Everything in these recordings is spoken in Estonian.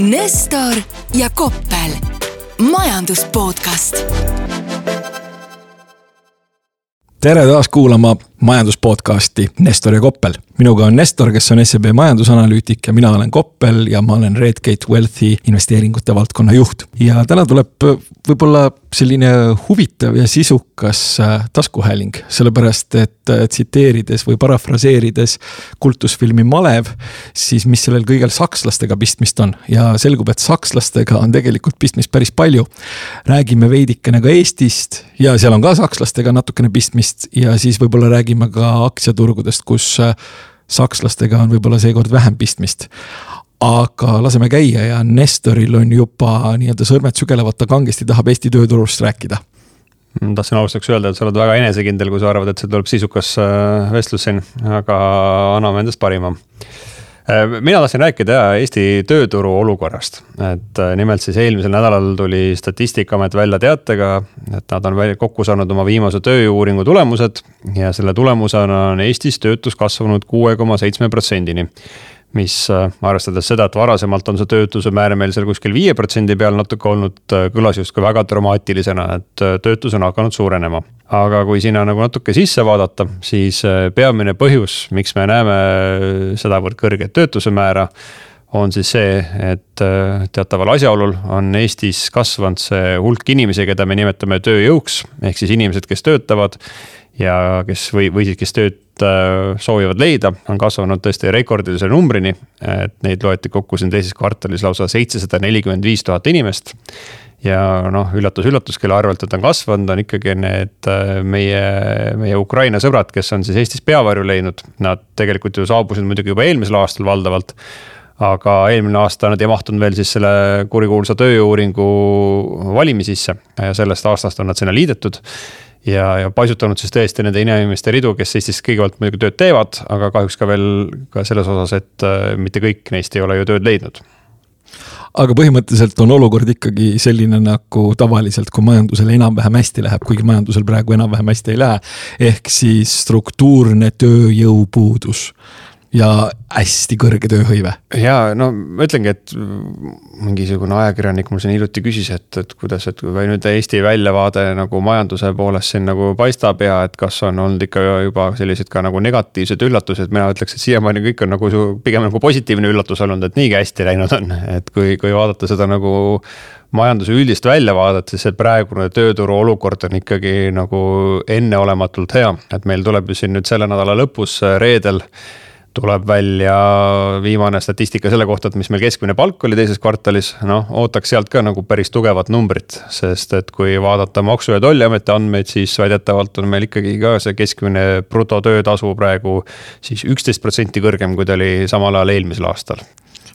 Nestor ja Koppel, majandus podcast. tere taas kuulama majandus podcasti Nestor ja Koppel. minuga on Nestor, kes on SEB majandusanalüütik ja mina olen Koppel ja ma olen Redgate Wealthi investeeringute valdkonna juht. ja täna tuleb võib-olla selline huvitav ja sisukas äh, taskuhääling, sellepärast et äh, tsiteerides või parafraseerides kultusfilmi Malev, siis mis sellel kõigel sakslastega pistmist on ja selgub, et sakslastega on tegelikult pistmist päris palju. räägime veidikene ka Eestist ja seal on ka sakslastega natukene pistmist ja siis võib-olla räägime ka aktsiaturgudest, kus äh, sakslastega on võib-olla seekord vähem pistmist aga laseme käia ja Nestoril on juba nii-öelda sõrmed sügelevad, ta kangesti tahab Eesti tööturust rääkida. tahtsin alustuseks öelda, et sa oled väga enesekindel, kui sa arvad, et see tuleb sisukas äh, vestlus siin, aga anname endast parima. Äh, mina tahtsin rääkida Eesti tööturu olukorrast, et äh, nimelt siis eelmisel nädalal tuli Statistikaamet välja teatega, et nad on kokku saanud oma viimase tööjõu-uuringu tulemused ja selle tulemusena on Eestis töötus kasvanud kuue koma seitsme protsendini mis äh, arvestades seda, et varasemalt on see töötuse määr meil seal kuskil viie protsendi peal natuke olnud, äh, kõlas justkui väga dramaatilisena, et äh, töötus on hakanud suurenema. aga kui sinna nagu natuke sisse vaadata, siis peamine põhjus, miks me näeme sedavõrd kõrget töötuse määra on siis see, et teataval asjaolul on Eestis kasvanud see hulk inimesi, keda me nimetame tööjõuks, ehk siis inimesed, kes töötavad ja kes või, või siis, kes tööd äh, soovivad leida, on kasvanud tõesti rekordilise numbrini. et neid loeti kokku siin teises kvartalis lausa seitsesada nelikümmend viis tuhat inimest. ja noh, üllatus-üllatus, kelle arvelt nad on kasvanud, on ikkagi need äh, meie, meie Ukraina sõbrad, kes on siis Eestis peavarju leidnud. Nad tegelikult ju saabusid muidugi juba eelmisel aastal valdavalt aga eelmine aasta nad ei mahtunud veel siis selle kurikuulsa tööjõu-uuringu valimi sisse ja sellest aastast on nad sinna liidetud ja, ja paisutanud siis tõesti nende inimeste ridu, kes Eestis kõigepealt muidugi tööd teevad, aga kahjuks ka veel ka selles osas, et äh, mitte kõik neist ei ole ju tööd leidnud aga põhimõtteliselt on olukord ikkagi selline nagu tavaliselt, kui majandusel enam-vähem hästi läheb, kuigi majandusel praegu enam-vähem hästi ei lähe. ehk siis struktuurne tööjõupuudus ja hästi kõrge tööhõive. ja no ma ütlengi, et mingisugune ajakirjanik mul siin hiljuti küsis, et, et kuidas, et kui nüüd Eesti väljavaade nagu majanduse poolest siin nagu paistab ja et kas on olnud ikka juba sellised ka nagu negatiivsed üllatused, mina ütleks, et siiamaani kõik on nagu pigem nagu positiivne üllatus olnud, et niigi hästi läinud on, et kui, kui vaadata seda nagu majanduse üldist väljavaadet, siis see praegune tööturu olukord on ikkagi nagu enneolematult hea, et meil tuleb ju siin nüüd selle nädala lõpus reedel tuleb välja viimane statistika selle kohta, et mis meil keskmine palk oli teises kvartalis, noh, ootaks sealt ka nagu päris tugevat numbrit. sest et kui vaadata Maksu- ja Tolliameti andmeid, siis väidetavalt on meil ikkagi ka see keskmine brutotöötasu praegu siis üksteist protsenti kõrgem, kui ta oli samal ajal eelmisel aastal.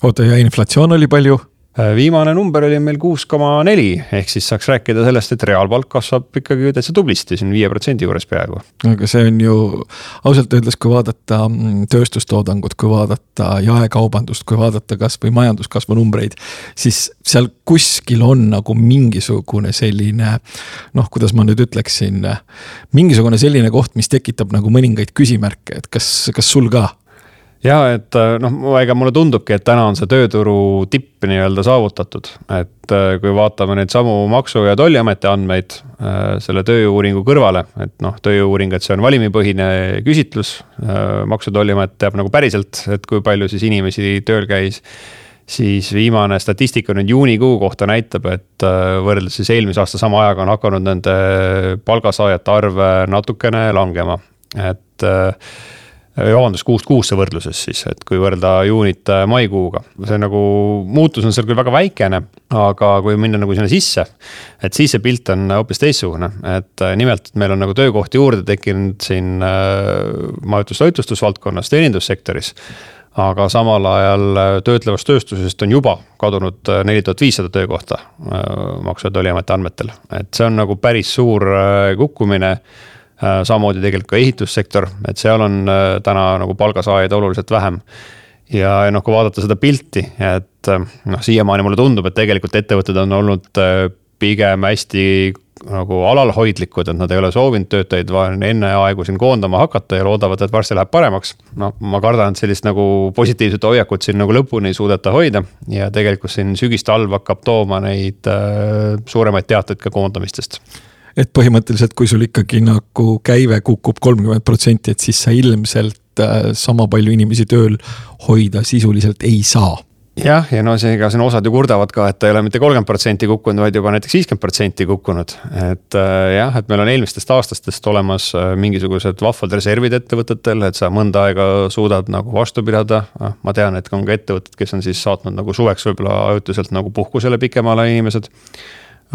oota, ja inflatsioon oli palju? Äh, viimane number oli meil kuus koma neli, ehk siis saaks rääkida sellest, et reaalpalk kasvab ikkagi täitsa tublisti, siin viie protsendi juures peaaegu. aga see on ju ausalt öeldes, kui vaadata mm, tööstustoodangut, kui vaadata jaekaubandust, kui vaadata kasvõi majanduskasvu numbreid, siis seal kuskil on nagu mingisugune selline noh, kuidas ma nüüd ütleksin, mingisugune selline koht, mis tekitab nagu mõningaid küsimärke, et kas, kas sul ka ja et äh, noh, ega mulle tundubki, et täna on see tööturu tipp nii-öelda saavutatud, et äh, kui vaatame neid samu Maksu- ja Tolliameti andmeid äh, selle tööjõu-uuringu kõrvale, et noh, tööjõu-uuring, et see on valimipõhine küsitlus. maksu- ja Tolliamet teab nagu päriselt, et kui palju siis inimesi tööl käis siis viimane statistika nüüd juunikuu kohta näitab, et võrreldes siis eelmise aasta sama ajaga on hakanud nende palgasaajate arv natukene langema, et Äh, vabandust, kuust kuusse võrdluses siis, et kui võrrelda juunit äh, maikuuga. see nagu muutus on seal küll väga väikene, aga kui minna nagu sinna sisse, et siis see pilt on hoopis teistsugune, et äh, nimelt meil on nagu töökohti juurde tekkinud siin majutus-toitlustusvaldkonnas, teenindussektoris aga samal ajal töötlevast tööstusest on juba kadunud neli tuhat viissada töökohta Maksu- ja Tolliameti andmetel, et see on nagu päris suur kukkumine Äh, samamoodi tegelikult ka ehitussektor, et seal on äh, täna nagu palgasaajaid oluliselt vähem. ja noh, kui vaadata seda pilti, et äh, noh, siiamaani mulle tundub, et tegelikult ettevõtted on olnud pigem hästi nagu alalhoidlikud, et nad ei ole soovinud töötajaid enneaegu siin koondama hakata ja loodavad, et varsti läheb paremaks. no ma kardan, et sellist nagu positiivset hoiakut siin nagu lõpuni ei suudeta hoida ja tegelikult siin sügis-talv hakkab tooma neid äh, suuremaid teateid ka koondamistest et põhimõtteliselt, kui sul ikkagi nagu käive kukub kolmkümmend protsenti, et siis sa ilmselt äh, sama palju inimesi tööl hoida sisuliselt ei saa jah, ja no seega siin osad ju kurdavad ka, et ta ei ole mitte kolmkümmend protsenti kukkunud, vaid juba näiteks viiskümmend protsenti kukkunud. et äh, jah, et meil on eelmistest aastatest olemas äh, mingisugused vahvad reservid ettevõtetel, et sa mõnda aega suudad nagu vastu pidada. Ah, ma tean, et on ka ettevõtted, kes on siis saatnud nagu suveks võib-olla ajutiselt nagu puhkusele pikemale inimesed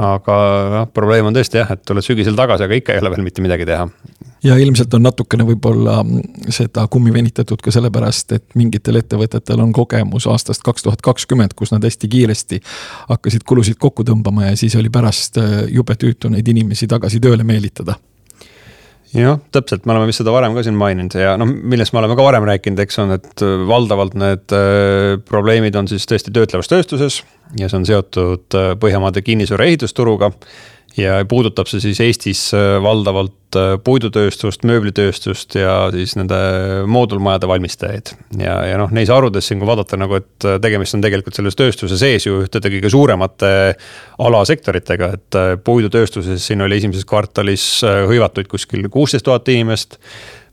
aga noh, probleem on tõesti jah, et tuled sügisel tagasi, aga ikka ei ole veel mitte midagi teha. ja ilmselt on natukene võib-olla seda kummi venitatud ka sellepärast, et mingitel ettevõtetel on kogemus aastast kaks tuhat kakskümmend, kus nad hästi kiiresti hakkasid kulusid kokku tõmbama ja siis oli pärast jube tüütu neid inimesi tagasi tööle meelitada jah, täpselt, me oleme vist seda varem ka siin maininud ja noh, millest me oleme ka varem rääkinud, eks on, et äh, valdavalt need äh, probleemid on siis tõesti töötlevas tööstuses ja see on seotud äh, Põhjamaade kinnisvara ehitusturuga ja puudutab see siis Eestis äh, valdavalt äh, puidutööstust, mööblitööstust ja siis nende moodulmajade valmistajaid. ja, ja noh, neis harudes siin, kui vaadata nagu, et tegemist on tegelikult selles tööstuse sees ju ühtede kõige suuremate alasektoritega, et puidutööstuses siin oli esimeses kvartalis hõivatuid kuskil kuusteist tuhat inimest.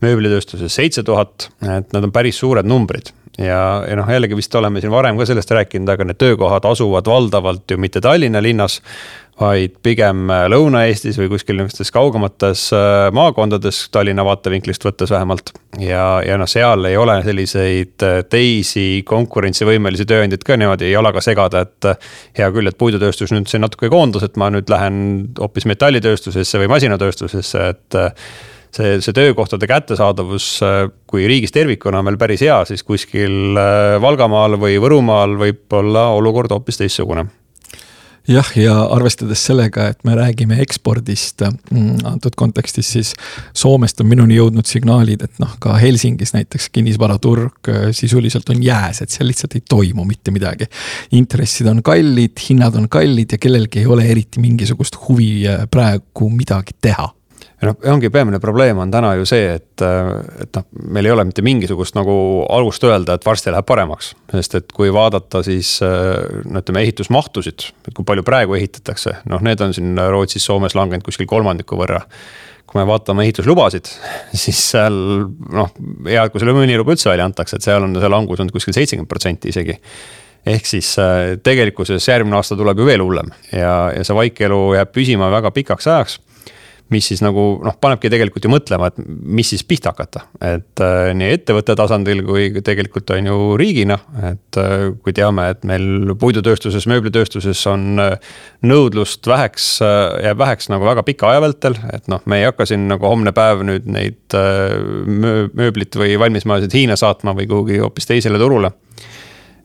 mööblitööstuses seitse tuhat, et need on päris suured numbrid ja, ja noh, jällegi vist oleme siin varem ka sellest rääkinud, aga need töökohad asuvad valdavalt ju mitte Tallinna linnas vaid pigem äh, Lõuna-Eestis või kuskil niisugustes kaugemates äh, maakondades Tallinna vaatevinklist võttes vähemalt. ja, ja noh, seal ei ole selliseid äh, teisi konkurentsivõimelisi tööandjaid ka niimoodi jalaga segada, et. hea küll, et puidutööstus nüüd siin natuke koondus, et ma nüüd lähen hoopis metallitööstusesse või masinatööstusesse, et see, see töökohtade kättesaadavus, kui riigis tervikuna on meil päris hea, siis kuskil Valgamaal või Võrumaal võib olla olukord hoopis teistsugune jah, ja arvestades sellega, et me räägime ekspordist mm, antud kontekstis, siis Soomest on minuni jõudnud signaalid, et noh, ka Helsingis näiteks kinnisvaraturg äh, sisuliselt on jääs, et seal lihtsalt ei toimu mitte midagi. intressid on kallid, hinnad on kallid ja kellelgi ei ole eriti mingisugust huvi äh, praegu midagi teha ja noh, ongi peamine probleem on täna ju see, et, et noh, meil ei ole mitte mingisugust nagu alust öelda, et varsti läheb paremaks. sest et kui vaadata, siis no ütleme ehitusmahtusid, et kui palju praegu ehitatakse, noh, need on siin Rootsis, Soomes langenud kuskil kolmandiku võrra kui me vaatame ehituslubasid, siis seal noh, hea, kui selle mõni luba üldse välja antakse, et seal on see langus olnud kuskil seitsekümmend protsenti isegi. ehk siis tegelikkuses järgmine aasta tuleb ju veel hullem ja, ja see vaikelu jääb püsima väga pikaks ajaks mis siis nagu noh, panebki tegelikult ju mõtlema, et mis siis pihta hakata. et äh, nii ettevõtte tasandil kui tegelikult on ju riigina, et äh, kui teame, et meil puidutööstuses, mööblitööstuses on äh, nõudlust väheks äh,, jääb väheks nagu väga pika aja vältel, et noh, me ei hakka siin nagu homne päev nüüd neid äh, mööblit või valmismajasid Hiina saatma või kuhugi hoopis teisele turule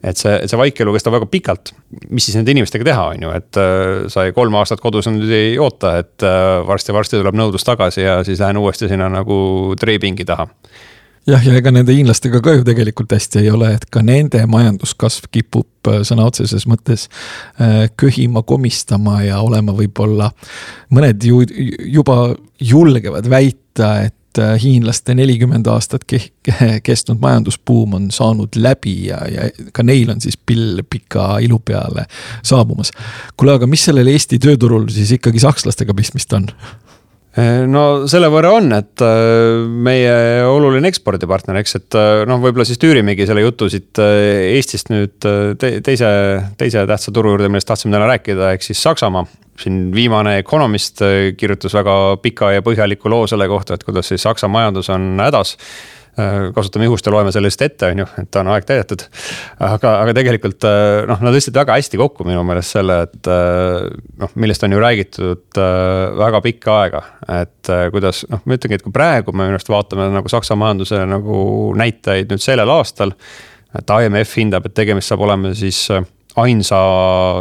et see, see vaikelu kestab väga pikalt. mis siis nende inimestega teha, on ju, et äh, sa ei kolm aastat kodus nüüd ei oota, et varsti-varsti äh, tuleb nõudlus tagasi ja siis lähen uuesti sinna nagu treepingi taha jah, ja ega nende hiinlastega ka ju tegelikult hästi ei ole, et ka nende majanduskasv kipub äh, sõna otseses mõttes köhima, komistama ja olema võib-olla. mõned ju juba julgevad väita, et et äh, hiinlaste nelikümmend aastat kestnud majandusbuum on saanud läbi ja, ja ka neil on siis pill pika ilu peale saabumas. kuule, aga mis sellel Eesti tööturul siis ikkagi sakslastega pistmist on? Äh, no selle võrra on, et äh, meie oluline ekspordipartner, eks, et noh, võib-olla siis tüürimegi selle jutu siit Eestist nüüd te teise, teise tähtsa turu juurde, millest tahtsime täna rääkida, ehk siis Saksamaa siin viimane Economist äh, kirjutas väga pika ja põhjaliku loo selle kohta, et kuidas siis Saksa majandus on hädas äh, kasutame juhust ja loeme selle lihtsalt ette, on ju, et on aeg täidetud. aga, aga tegelikult äh, noh, nad tõstsid väga hästi kokku minu meelest selle, et noh, millest on ju räägitud väga pikka aega. et kuidas noh, ma ütlengi, et kui praegu me minu arust vaatame nagu Saksa majanduse nagu näitajaid nüüd sellel aastal. et IMF hindab, et tegemist saab olema siis ainsa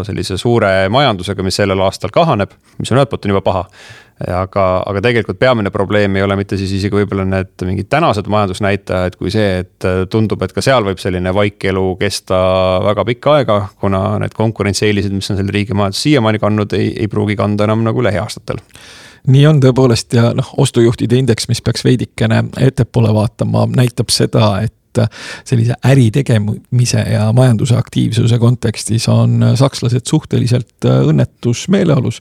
sellise suure majandusega, mis sellel aastal kahaneb, mis on ühelt poolt on juba paha. aga, aga tegelikult peamine probleem ei ole mitte siis isegi võib-olla need mingid tänased majandusnäitajad, kui see, et tundub, et ka seal võib selline vaikelu kesta väga pikka aega, kuna need konkurentsieelised, mis on selle riigi majandus siiamaani kandnud, ei, ei pruugi kanda enam nagu lähiaastatel nii on tõepoolest ja noh, ostujuhtide indeks, mis peaks veidikene ettepoole vaatama, näitab seda, et et sellise äri tegemise ja majanduse aktiivsuse kontekstis on sakslased suhteliselt äh, õnnetus meeleolus.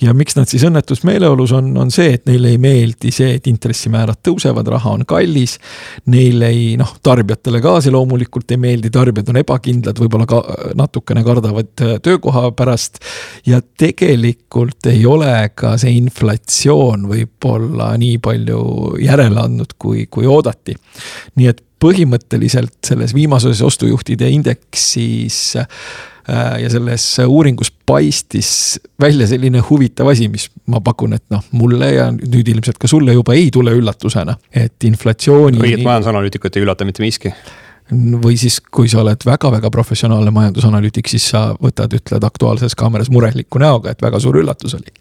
ja miks nad siis õnnetus meeleolus on, on see, et neile ei meeldi see, et intressimäärad tõusevad, raha on kallis. Neil ei noh, tarbijatele ka see loomulikult ei meeldi, tarbijad on ebakindlad, võib-olla ka natukene kardavad äh, töökoha pärast. ja tegelikult ei ole ka see inflatsioon võib-olla nii palju järele andnud, kui, kui oodati. nii et põhimõtteliselt selles viimases ostujuhtide indeksis äh, ja selles uuringus paistis välja selline huvitav asi, mis ma pakun, et noh, mulle ja nüüd ilmselt ka sulle juba ei tule üllatusena, et inflatsiooni. õiget majandusanalüütikut ei üllata mitte miski või siis, kui sa oled väga-väga professionaalne majandusanalüütik, siis sa võtad, ütled Aktuaalses Kaameras mureliku näoga, et väga suur üllatus oli.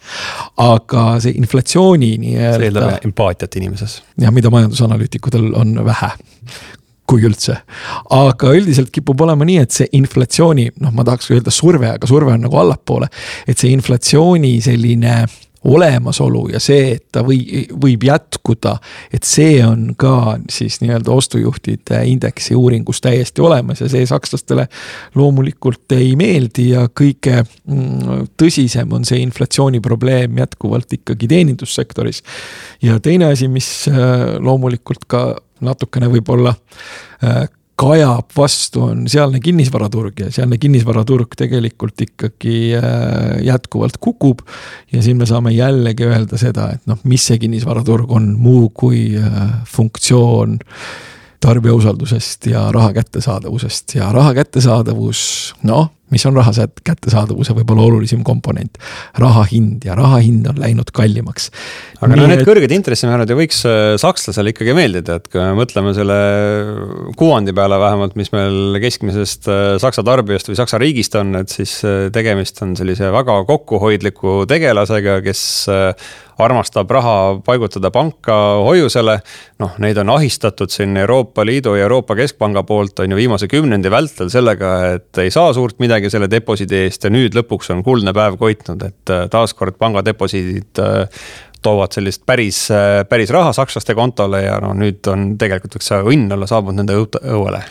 aga see inflatsiooni nii-öelda. see eeldab empaatiat inimeses. jah, mida majandusanalüütikutel on vähe kui üldse. aga üldiselt kipub olema nii, et see inflatsiooni, noh, ma tahaks öelda surve, aga surve on nagu allapoole. et see inflatsiooni selline olemasolu ja see, et ta või, võib jätkuda, et see on ka siis nii-öelda ostujuhtide indeksi uuringus täiesti olemas ja see sakslastele loomulikult ei meeldi ja kõige mm, tõsisem on see inflatsiooniprobleem jätkuvalt ikkagi teenindussektoris. ja teine asi, mis äh, loomulikult ka natukene võib-olla äh, kajab vastu, on sealne kinnisvaraturg ja sealne kinnisvaraturg tegelikult ikkagi äh, jätkuvalt kukub. ja siin me saame jällegi öelda seda, et noh, mis see kinnisvaraturg on muu kui äh, funktsioon tarbija usaldusest ja raha kättesaadavusest ja raha kättesaadavus, noh, mis on raha kättesaadavuse võib-olla olulisim komponent. raha hind ja raha hind on läinud kallimaks. aga Nii, no need et... kõrged intressimäärad ju võiks äh, sakslasele ikkagi meeldida, et kui me mõtleme selle kuvandi peale vähemalt, mis meil keskmisest äh, Saksa tarbijast või Saksa riigist on, et siis äh, tegemist on sellise väga kokkuhoidliku tegelasega, kes armastab raha paigutada panka hoiusele. noh, neid on ahistatud siin Euroopa Liidu ja Euroopa Keskpanga poolt on ju viimase kümnendi vältel sellega, et ei saa suurt midagi selle deposiidi eest ja nüüd lõpuks on kuldne päev koitnud, et äh, taaskord panga deposiidid äh, toovad sellist päris, äh, päris raha sakslaste kontole ja no nüüd on tegelikult võiks õnn olla saabunud nende õuele.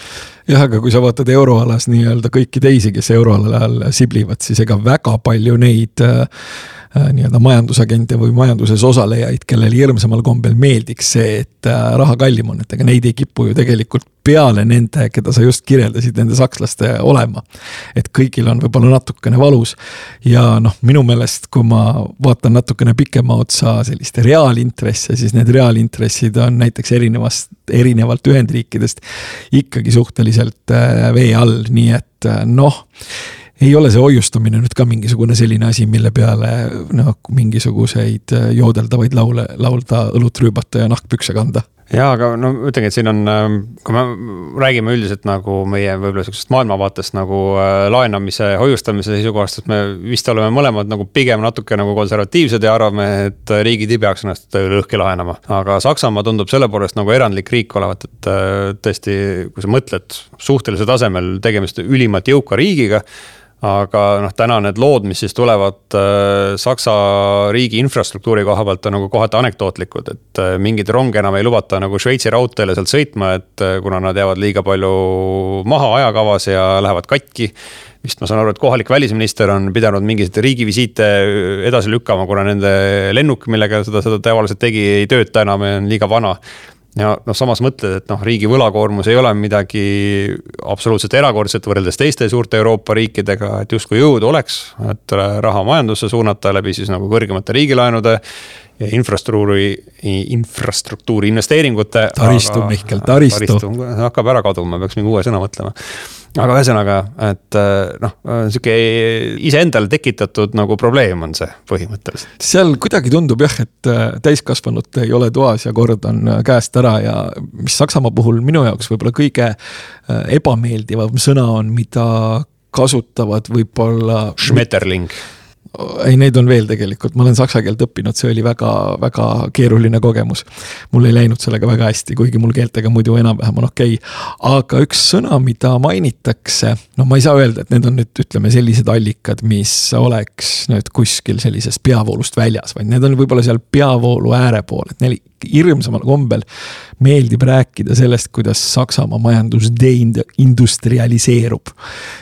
Jah, aga kui sa vaatad euroalas nii-öelda kõiki teisi, kes euroalal siblivad, siis ega väga palju neid Äh, nii-öelda majandusagente või majanduses osalejaid, kellele hirmsamal kombel meeldiks see, et äh, raha kallim on, et ega neid ei kipu ju tegelikult peale nende, keda sa just kirjeldasid, nende sakslaste olema. et kõigil on võib-olla natukene valus ja noh, minu meelest, kui ma vaatan natukene pikema otsa selliste reaalintresse, siis need reaalintressid on näiteks erinevast, erinevalt Ühendriikidest ikkagi suhteliselt äh, vee all, nii et noh ei ole see hoiustamine nüüd ka mingisugune selline asi, mille peale noh, mingisuguseid äh, joodeldavaid laule laulda, õlut rüübata ja nahkpükse kanda ja aga no ütlengi, et siin on, ähm, kui me räägime üldiselt nagu meie võib-olla sihukesest maailmavaatest nagu äh, laenamise, hoiustamise seisukohast, et me vist oleme mõlemad nagu pigem natuke nagu konservatiivsed ja arvame, et riigid ei peaks ennast lõhki laenama. aga Saksamaa tundub selle poolest nagu erandlik riik olevat, et äh, tõesti, kui sa mõtled suhtelisel tasemel tegemist ülimalt jõuka riigiga aga noh, täna need lood, mis siis tulevad äh, Saksa riigi infrastruktuuri koha pealt on nagu kohati anekdootlikud, et äh, mingeid ronge enam ei lubata nagu Šveitsi raudteele sealt sõitma, et äh, kuna nad jäävad liiga palju maha ajakavas ja lähevad katki. vist ma saan aru, et kohalik välisminister on pidanud mingeid riigivisiite edasi lükkama, kuna nende lennuk, millega seda, seda tavaliselt tegi, ei tööta enam ja on liiga vana ja noh, samas mõtled, et noh, riigi võlakoormus ei ole midagi absoluutselt erakordset võrreldes teiste suurte Euroopa riikidega, et justkui jõudu oleks, et raha majandusse suunata läbi siis nagu kõrgemate riigilaenude ja infrastruktuuri, infrastruktuuri investeeringute. taristu, Mihkel, taristu, taristu. hakkab ära kaduma, peaks mingi uue sõna mõtlema aga ühesõnaga, et äh, noh, sihuke iseendale tekitatud nagu probleem on see põhimõtteliselt. seal kuidagi tundub jah, et äh, täiskasvanud ei ole toas ja kord on äh, käest ära ja mis Saksamaa puhul minu jaoks võib-olla kõige ebameeldivam sõna on, mida kasutavad võib-olla. Schmetterling ei, neid on veel tegelikult, ma olen saksa keelt õppinud, see oli väga-väga keeruline kogemus. mul ei läinud sellega väga hästi, kuigi mul keeltega muidu enam-vähem on okei okay.. aga üks sõna, mida mainitakse, no ma ei saa öelda, et need on nüüd ütleme sellised allikad, mis oleks nüüd kuskil sellisest peavoolust väljas, vaid need on võib-olla seal peavoolu ääre pool, et neil hirmsamal kombel meeldib rääkida sellest, kuidas Saksamaa majandus deindustrialiseerub.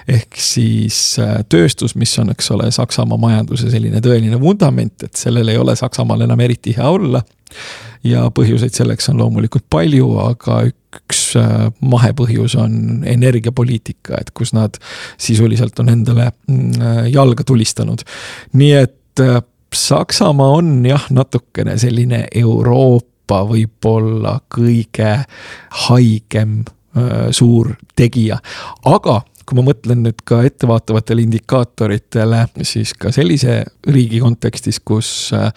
ehk siis äh, tööstus, mis on, eks ole, Saksamaa majanduse selline tõeline vundament, et sellel ei ole Saksamaal enam eriti hea olla. ja põhjuseid selleks on loomulikult palju, aga üks äh, mahepõhjus on energiapoliitika, et kus nad sisuliselt on endale mm, äh, jalga tulistanud. nii et Saksamaa on jah, natukene selline Euroopa võib-olla kõige haigem suur tegija, aga kui ma mõtlen nüüd ka ettevaatavatele indikaatoritele, siis ka sellise riigi kontekstis, kus äh,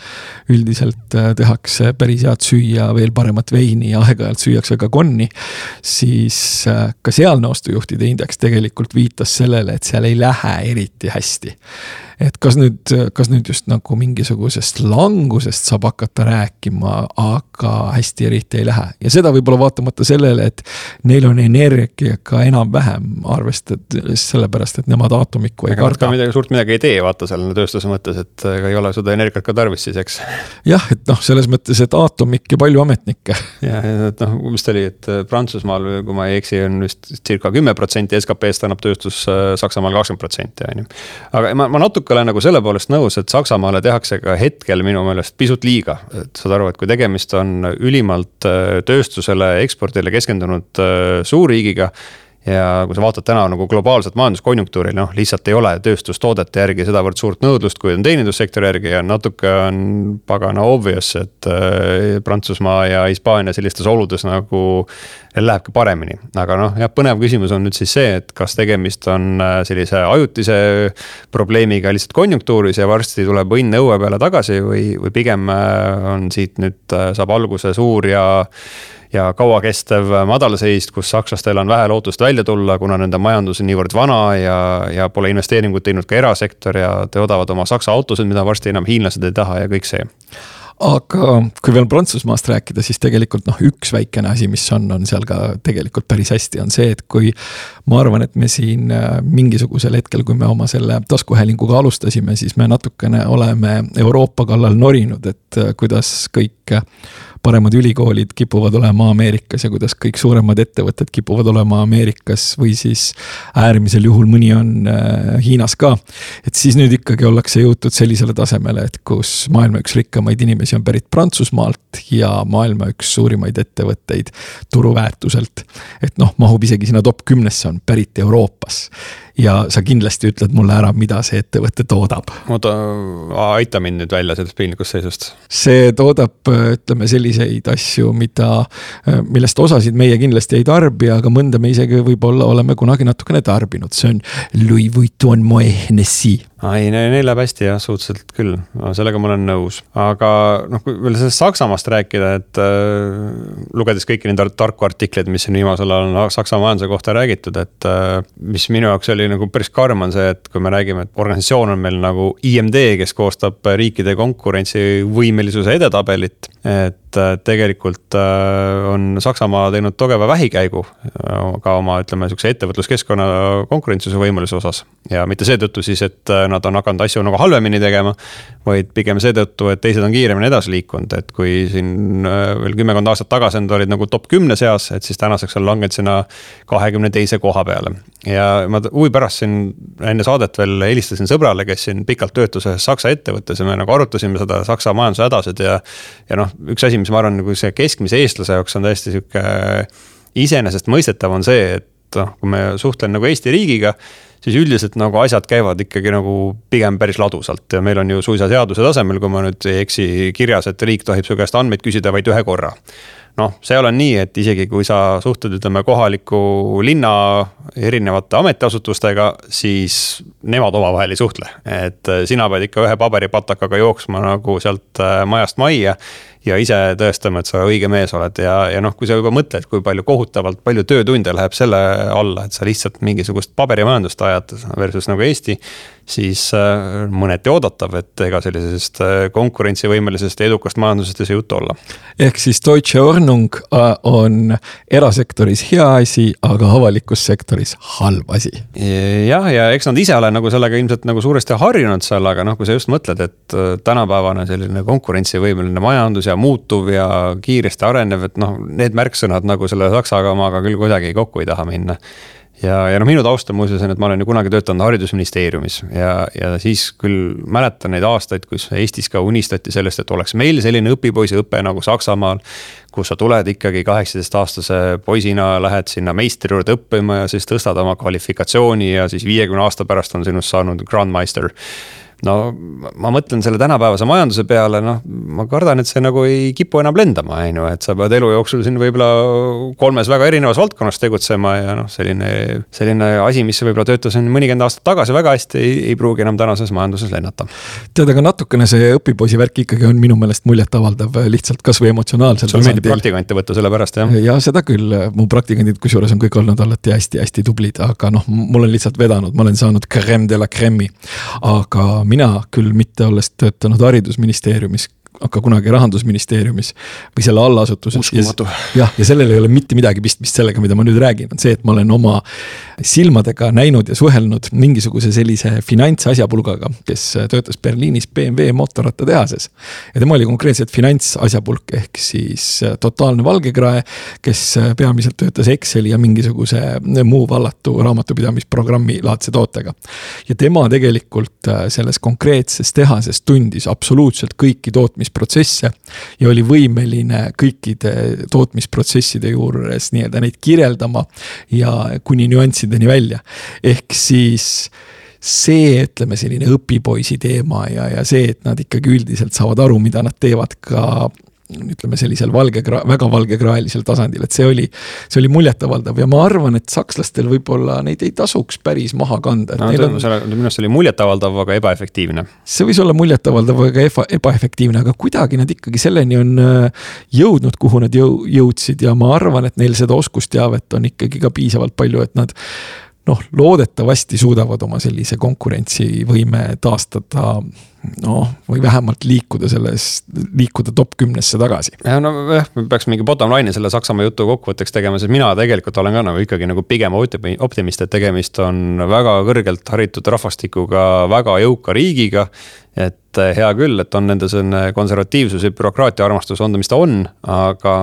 üldiselt äh, tehakse päris head süüa, veel paremat veini ja aeg-ajalt süüakse ka konni. siis äh, ka sealne ostujuhtide indeks tegelikult viitas sellele, et seal ei lähe eriti hästi et kas nüüd, kas nüüd just nagu mingisugusest langusest saab hakata rääkima, aga hästi eriti ei lähe ja seda võib-olla vaatamata sellele, et neil on energiaga enam-vähem arvestades sellepärast, et nemad aatomikku ei ega karda. midagi suurt midagi ei tee, vaata seal tööstuse mõttes, et ega ei ole seda energiat ka tarvis siis, eks. jah, et noh, selles mõttes, et aatomik ja palju ametnikke. jah, et noh, mis ta oli, et Prantsusmaal, kui ma ei eksi, on vist circa kümme protsenti SKP-st annab tööstus Saksamaal kakskümmend protsenti, on ju. aga ma, ma natuke olen nagu selle poolest nõus, et Saksamaale tehakse ka hetkel minu meelest pisut liiga. et saad aru, et kui tegemist on ülimalt äh, tööstusele, ekspordile keskendunud äh, suurriigiga ja kui sa vaatad täna nagu globaalset majanduskonjunktuuri, noh, lihtsalt ei ole tööstustoodete järgi sedavõrd suurt nõudlust, kui on teenindussektori järgi ja natuke on pagana obvious, et äh, Prantsusmaa ja Hispaania sellistes oludes nagu lähebki paremini. aga noh, jah, põnev küsimus on nüüd siis see, et kas tegemist on äh, sellise ajutise probleemiga lihtsalt konjunktuuris ja varsti tuleb õnn õue peale tagasi või, või pigem äh, on siit nüüd, saab alguse suur ja ja kauakestev madalseis, kus sakslastel on vähe lootust välja tulla, kuna nende majandus on niivõrd vana ja, ja pole investeeringuid teinud ka erasektor ja teodavad oma saksa autosid, mida varsti enam hiinlased ei taha ja kõik see aga kui veel Prantsusmaast rääkida, siis tegelikult noh, üks väikene asi, mis on, on seal ka tegelikult päris hästi, on see, et kui. ma arvan, et me siin äh, mingisugusel hetkel, kui me oma selle taskuhäälinguga alustasime, siis me natukene oleme Euroopa kallal norinud, et äh, kuidas kõik paremad ülikoolid kipuvad olema Ameerikas ja kuidas kõik suuremad ettevõtted kipuvad olema Ameerikas või siis äärmisel juhul mõni on äh, Hiinas ka. et siis nüüd ikkagi ollakse jõutud sellisele tasemele, et kus maailma üks rikkamaid inimesi on pärit Prantsusmaalt ja maailma üks suurimaid ettevõtteid turuväärtuselt. et noh, mahub isegi sinna top kümnesse, on pärit Euroopas ja sa kindlasti ütled mulle ära, mida see ettevõte toodab. oota, aita mind nüüd välja sellest piinlikust seisust. see toodab, ütleme selliseid asju, mida, millest osasid meie kindlasti ei tarbi, aga mõnda me isegi võib-olla oleme kunagi natukene tarbinud, see on Louis Vuitton Moe Hennessy ei, neil läheb hästi jah, suhteliselt küll, sellega ma olen nõus, aga noh, kui veel sellest Saksamaast rääkida, et äh, lugedes kõiki neid tarku artikleid, mis siin viimasel ajal on Saksa majanduse kohta räägitud, et äh, mis minu jaoks oli nagu päris karm, on see, et kui me räägime, et organisatsioon on meil nagu IMD, kes koostab riikide konkurentsivõimelisuse edetabelit, et äh, tegelikult äh, on Saksamaa teinud tugeva vähikäigu äh, ka oma, ütleme, sihukese ettevõtluskeskkonna konkurentsuse võimaluse osas. ja mitte seetõttu siis, et nad on hakanud asju nagu halvemini tegema, vaid pigem seetõttu, et teised on kiiremini edasi liikunud, et kui siin veel kümmekond aastat tagasi nad olid nagu top kümne seas, et siis tänaseks on langenud sinna kahekümne teise koha peale. ja ma huvi pärast siin enne saadet veel helistasin sõbrale, kes siin pikalt töötas ühes Saksa ettevõttes ja me nagu arutasime seda Saksa majanduse hädasid ja ja noh, üks asi, mis ma arvan, nagu see keskmise eestlase jaoks on täiesti sihuke iseenesestmõistetav, on see, et noh, kui me suhtlen nagu Eesti riigiga siis üldiselt nagu asjad käivad ikkagi nagu pigem päris ladusalt ja meil on ju suisa seaduse tasemel, kui ma nüüd ei eksi, kirjas, et riik tohib su käest andmeid küsida vaid ühe korra noh, seal on nii, et isegi kui sa suhtled, ütleme kohaliku linna erinevate ametiasutustega, siis nemad omavahel ei suhtle. et äh, sina pead ikka ühe paberipatakaga jooksma nagu sealt äh, majast majja ja ise tõestama, et sa õige mees oled ja, ja noh, kui sa juba mõtled, kui palju kohutavalt palju töötunde läheb selle alla, et sa lihtsalt mingisugust paberimajandust ajad versus nagu Eesti siis äh, mõneti oodatav, et ega sellisest äh, konkurentsivõimelisest ja edukast majandusest ei saa juttu olla. ehk siis Deutsche Ordnung äh, on erasektoris hea asi, aga avalikus sektoris halb asi. jah, ja eks nad ise ole nagu sellega ilmselt nagu suuresti harjunud seal, aga noh, kui sa just mõtled, et tänapäevane selline konkurentsivõimeline majandus ja muutuv ja kiiresti arenev, et noh, need märksõnad nagu selle saksa omaga küll kuidagi kokku ei taha minna ja, ja noh, minu taust on muuseas on, et ma olen ju kunagi töötanud haridusministeeriumis ja, ja siis küll mäletan neid aastaid, kus Eestis ka unistati sellest, et oleks meil selline õpipoisiõpe nagu Saksamaal. kus sa tuled ikkagi kaheksateistaastase poisina, lähed sinna meistri juurde õppima ja siis tõstad oma kvalifikatsiooni ja siis viiekümne aasta pärast on sinust saanud grandmeister no ma mõtlen selle tänapäevase majanduse peale, noh, ma kardan, et see nagu ei kipu enam lendama, on ju, et sa pead elu jooksul siin võib-olla kolmes väga erinevas valdkonnas tegutsema ja noh, selline, selline asi, mis võib-olla töötas mõnikümmend aastat tagasi väga hästi, ei, ei pruugi enam tänases majanduses lennata. tead, aga natukene see õpipoisi värk ikkagi on minu meelest muljetavaldav lihtsalt kasvõi emotsionaalsel tasandil. sulle meeldib praktikante võtta selle pärast, jah? ja seda küll, mu praktikandid kusjuures on kõik olnud alati hästi-hästi tublid, aga noh, mul on lihtsalt vedanud, ma olen saanud crème de la crème'i. aga mina küll mitte olles töötanud haridusministeeriumis, aga kunagi rahandusministeeriumis või selle allasutuses. jah, ja sellel ei ole mitte midagi pistmist sellega, mida ma nüüd räägin, on see, et ma olen oma silmadega näinud ja suhelnud mingisuguse sellise finantsasjapulgaga, kes töötas Berliinis BMW mootorrattatehases. ja tema oli konkreetselt finantsasjapulk ehk siis totaalne valgekrae, kes peamiselt töötas Exceli ja mingisuguse muu vallatu raamatupidamisprogrammi laadse tootega. ja tema tegelikult selles konkreetses tehases tundis absoluutselt kõiki tootmis tootmisprotsesse ja oli võimeline kõikide tootmisprotsesside juures nii-öelda neid kirjeldama ja kuni nüanssideni välja. ehk siis see, ütleme selline õpipoisi teema ja, ja see, et nad ikkagi üldiselt saavad aru, mida nad teevad ka ütleme sellisel valge, väga valgekraelisel tasandil, et see oli, see oli muljetavaldav ja ma arvan, et sakslastel võib-olla neid ei tasuks päris maha kanda. no on... minu arust oli muljetavaldav, aga ebaefektiivne. see võis olla muljetavaldav, aga eba, ebaefektiivne, aga kuidagi nad ikkagi selleni on äh, jõudnud, kuhu nad jõu-, jõudsid ja ma arvan, et neil seda oskusteavet on ikkagi ka piisavalt palju, et nad noh, loodetavasti suudavad oma sellise konkurentsivõime taastada noh, või vähemalt liikuda selles, liikuda top kümnesse tagasi. ja nojah, me peaks mingi bottom line'i selle Saksamaa jutu kokkuvõtteks tegema, sest mina tegelikult olen ka nagu ikkagi nagu pigem optimist, et tegemist on väga kõrgelt haritud rahvastikuga, väga jõuka riigiga et eh, hea küll, et on nende selline konservatiivsus ja bürokraatia armastus on ta, mis ta on, aga,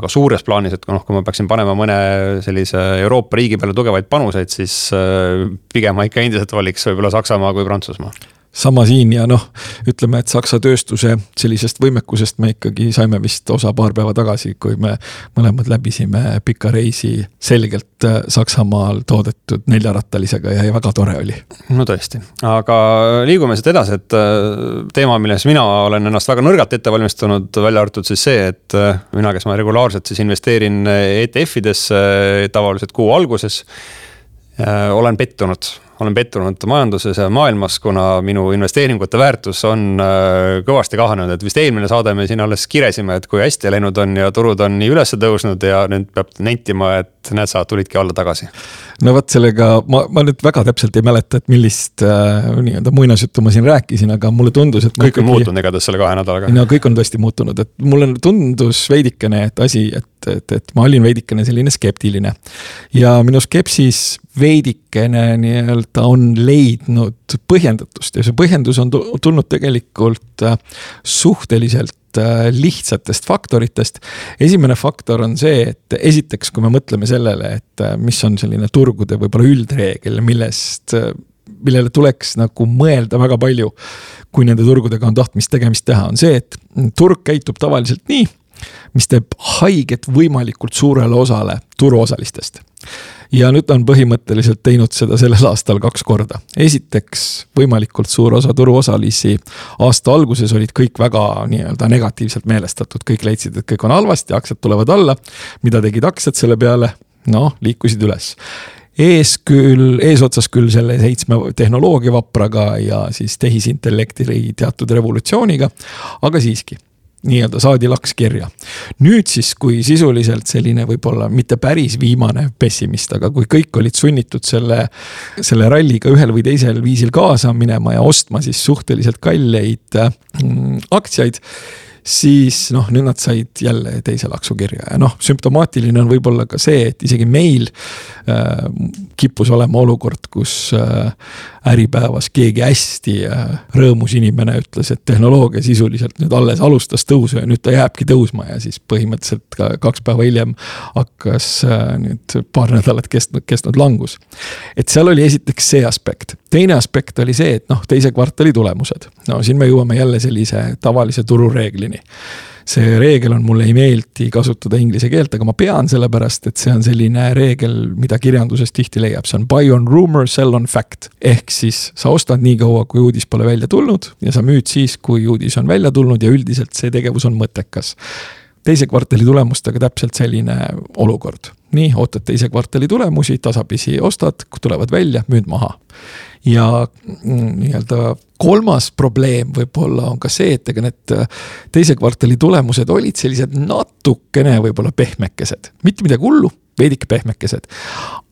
aga suures plaanis, et noh, kui ma peaksin panema mõne sellise Euroopa riigi peale tugevaid panuseid, siis eh, pigem ma ikka endiselt valiks võib-olla Saksamaa kui Prantsusmaa sama siin ja noh, ütleme, et Saksa tööstuse sellisest võimekusest me ikkagi saime vist osa paar päeva tagasi, kui me mõlemad läbisime pika reisi selgelt äh, Saksamaal toodetud neljarattalisega ja väga tore oli. no tõesti, aga liigume siit edasi, et äh, teema, milles mina olen ennast väga nõrgalt ette valmistanud, välja arvatud siis see, et äh, mina, kes ma regulaarselt siis investeerin ETF-idesse tavaliselt kuu alguses olen pettunud olen pettunud majanduses ja maailmas, kuna minu investeeringute väärtus on äh, kõvasti kahanenud, et vist eelmine saade me siin alles kiresime, et kui hästi läinud on ja turud on nii üles tõusnud ja nüüd peab nentima, et näed, sa tulidki alla tagasi. no vot sellega ma, ma nüüd väga täpselt ei mäleta, et millist äh, nii-öelda muinasjuttu ma siin rääkisin, aga mulle tundus, et. kõik on ikkagi... muutunud igatahes selle kahe nädalaga. no kõik on tõesti muutunud, et mulle tundus veidikene, et asi, et, et, et ma olin veidikene selline skeptiline. ja minu skepsis veidikene nii-öelda on leidnud põhjendatust ja see põhjendus on tulnud tegelikult äh, suhteliselt lihtsatest faktoritest. esimene faktor on see, et esiteks, kui me mõtleme sellele, et äh, mis on selline turgude võib-olla üldreegel, millest, millele tuleks nagu mõelda väga palju. kui nende turgudega on tahtmist tegemist teha, on see, et turg käitub tavaliselt nii, mis teeb haiget võimalikult suurele osale turuosalistest ja nüüd on põhimõtteliselt teinud seda sellel aastal kaks korda. esiteks, võimalikult suur osa turuosalisi aasta alguses olid kõik väga nii-öelda negatiivselt meelestatud, kõik leidsid, et kõik on halvasti, aktsiad tulevad alla. mida tegid aktsiad selle peale? noh, liikusid üles ees küll, eesotsas küll selle seitsme tehnoloogiavapraga ja siis tehisintellekti teatud revolutsiooniga, aga siiski nii-öelda saadi laks kirja. nüüd siis, kui sisuliselt selline võib-olla mitte päris viimane pessimist, aga kui kõik olid sunnitud selle, selle ralliga ühel või teisel viisil kaasa minema ja ostma siis suhteliselt kalleid mm, aktsiaid siis noh, nüüd nad said jälle teise laksu kirja ja noh, sümptomaatiline on võib-olla ka see, et isegi meil äh, kippus olema olukord, kus äh, Äripäevas keegi hästi äh, rõõmus inimene ütles, et tehnoloogia sisuliselt nüüd alles alustas tõusu ja nüüd ta jääbki tõusma ja siis põhimõtteliselt ka kaks päeva hiljem hakkas äh, nüüd paar nädalat kestnud, kestnud langus. et seal oli esiteks see aspekt, teine aspekt oli see, et noh, teise kvartali tulemused, no siin me jõuame jälle sellise tavalise turureeglini see reegel on, mulle ei meeldi kasutada inglise keelt, aga ma pean, sellepärast et see on selline reegel, mida kirjanduses tihti leiab, see on buy on rumor, sell on fact. ehk siis sa ostad nii kaua, kui uudis pole välja tulnud ja sa müüd siis, kui uudis on välja tulnud ja üldiselt see tegevus on mõttekas teise kvartali tulemustega täpselt selline olukord. Nii, ootad teise kvartali tulemusi, tasapisi ostad, tulevad välja, müüd maha ja mm, nii-öelda kolmas probleem võib-olla on ka see, et ega need äh, teise kvartali tulemused olid sellised natukene võib-olla pehmekesed, mitte midagi hullu, veidike pehmekesed.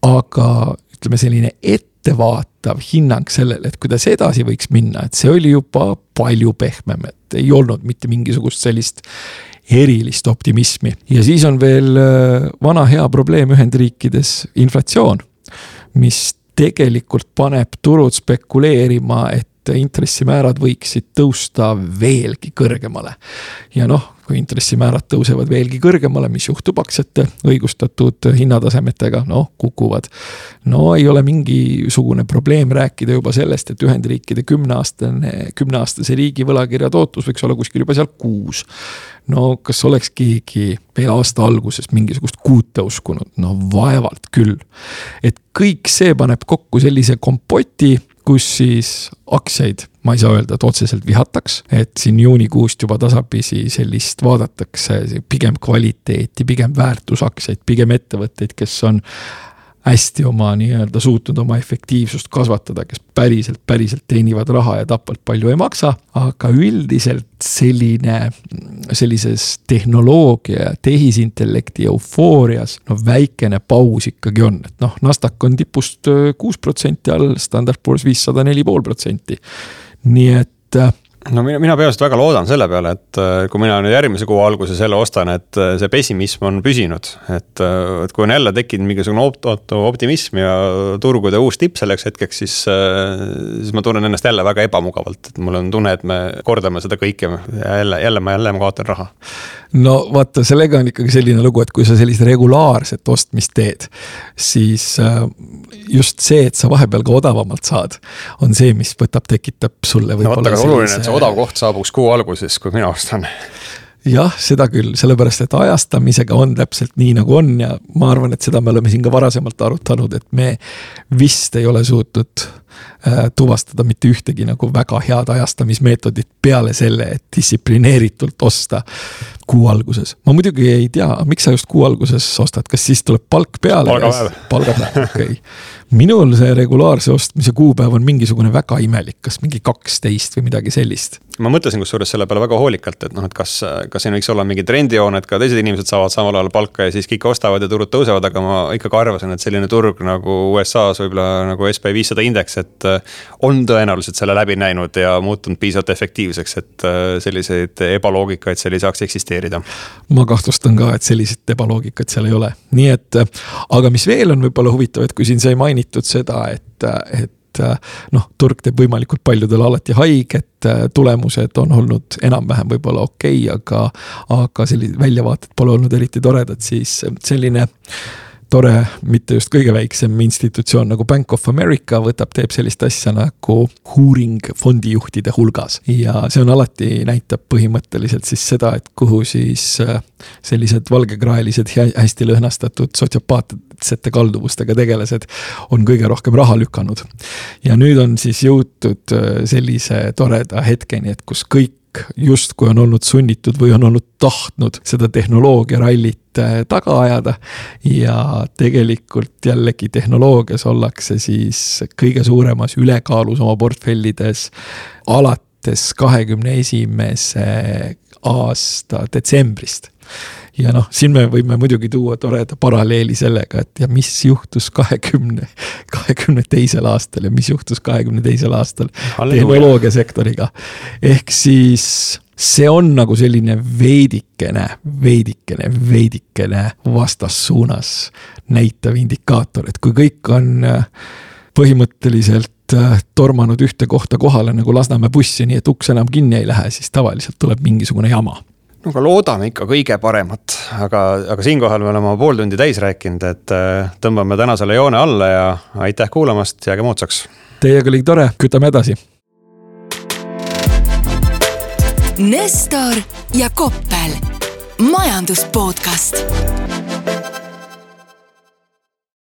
aga ütleme, selline ettevaatav hinnang sellele, et kuidas edasi võiks minna, et see oli juba palju pehmem, et ei olnud mitte mingisugust sellist erilist optimismi. Ja siis on veel äh, vana hea probleem Ühendriikides inflatsioon, mis tegelikult paneb turud spekuleerima, et intressimäärad võiksid tõusta veelgi kõrgemale. ja noh, kui intressimäärad tõusevad veelgi kõrgemale, mis juhtub aktsiate õigustatud hinnatasemetega, noh kukuvad. no ei ole mingisugune probleem rääkida juba sellest, et Ühendriikide kümneaastane, kümneaastase riigi võlakirja tootlus võiks olla kuskil juba seal kuus no kas oleks keegi veel aasta alguses mingisugust kuute uskunud, no vaevalt küll. et kõik see paneb kokku sellise kompoti, kus siis aktsiaid, ma ei saa öelda, et otseselt vihataks, et siin juunikuust juba tasapisi sellist vaadatakse pigem kvaliteeti, pigem väärtusaktsiaid, pigem ettevõtteid, kes on hästi oma nii-öelda suutnud oma efektiivsust kasvatada, kes päriselt, päriselt teenivad raha ja tapvalt palju ei maksa. aga üldiselt selline, sellises tehnoloogia, tehisintellekti eufoorias, no väikene paus ikkagi on, et noh, Nasdaq on tipust kuus protsenti all, Standard Poor's viissada neli pool protsenti. nii et no mina, mina peamiselt väga loodan selle peale, et äh, kui mina nüüd järgmise kuu alguses jälle ostan, et äh, see pessimism on püsinud. et, äh, et kui on jälle tekkinud mingisugune opt-, optimism ja turgude uus tipp selleks hetkeks, siis, siis ma tunnen ennast jälle väga ebamugavalt, et mul on tunne, et me kordame seda kõike jälle, jälle ma, jälle ma kaotan raha. No vaata, sellega on ikkagi selline lugu, et kui sa sellist regulaarset ostmist teed, siis just see, et sa vahepeal ka odavamalt saad, on see, mis võtab, tekitab sulle võib-olla no,. oluline, et see odav koht saabuks kuu alguses, kui mina ostan jah, seda küll, sellepärast et ajastamisega on täpselt nii, nagu on ja ma arvan, et seda me oleme siin ka varasemalt arutanud, et me vist ei ole suutnud äh, tuvastada mitte ühtegi nagu väga head ajastamismeetodit peale selle, et distsiplineeritult osta kuu alguses. ma muidugi ei tea, miks sa just kuu alguses ostad, kas siis tuleb palk peale? palgapäev. palgapäev, okei okay minul see regulaarse ostmise kuupäev on mingisugune väga imelik, kas mingi kaksteist või midagi sellist. ma mõtlesin kusjuures selle peale väga hoolikalt, et noh, et kas, kas siin võiks olla mingi trendijoon, et ka teised inimesed saavad samal ajal palka ja siis kõik ostavad ja turud tõusevad, aga ma ikkagi arvasin, et selline turg nagu USA-s võib-olla nagu SB viissada indeks, et. On tõenäoliselt selle läbi näinud ja muutunud piisavalt efektiivseks, et selliseid ebaloogikaid seal ei saaks eksisteerida. ma kahtlustan ka, et selliseid ebaloogikat seal ei ole, nii et, aga mis veel on võib-olla huvitav, et kui siin sai mainitud seda, et, et noh, turg teeb võimalikult paljudele alati haiget, tulemused on olnud enam-vähem võib-olla okei okay,, aga, aga sellised väljavaated pole olnud eriti toredad, siis selline tore, mitte just kõige väiksem institutsioon nagu Bank of America võtab, teeb sellist asja nagu uuring fondijuhtide hulgas. ja see on alati, näitab põhimõtteliselt siis seda, et kuhu siis äh, sellised valgekraelised, hästi lõhnastatud sotsiopaatsete kalduvustega tegelased on kõige rohkem raha lükanud. ja nüüd on siis jõutud äh, sellise toreda hetkeni, et kus kõik justkui on olnud sunnitud või on olnud tahtnud seda tehnoloogiarallit Äh, taga ajada. ja tegelikult jällegi tehnoloogias ollakse siis kõige suuremas ülekaalus oma portfellides alates kahekümne esimese aasta detsembrist ja noh, siin me võime muidugi tuua toreda paralleeli sellega, et ja mis juhtus kahekümne, kahekümne teisel aastal ja mis juhtus kahekümne teisel aastal tehnoloogiasektoriga. ehk siis see on nagu selline veidikene, veidikene, veidikene vastassuunas näitav indikaator, et kui kõik on äh, põhimõtteliselt äh, tormanud ühte kohta kohale nagu Lasnamäe bussi, nii et uks enam kinni ei lähe, siis tavaliselt tuleb mingisugune jama no aga loodame ikka kõige paremat, aga, aga siinkohal me oleme pool tundi täis rääkinud, et äh, tõmbame tänasele joone alla ja aitäh kuulamast, jääge moodsaks. Teiega oli tore, kütame edasi. Nestor ja Koppel, majandus podcast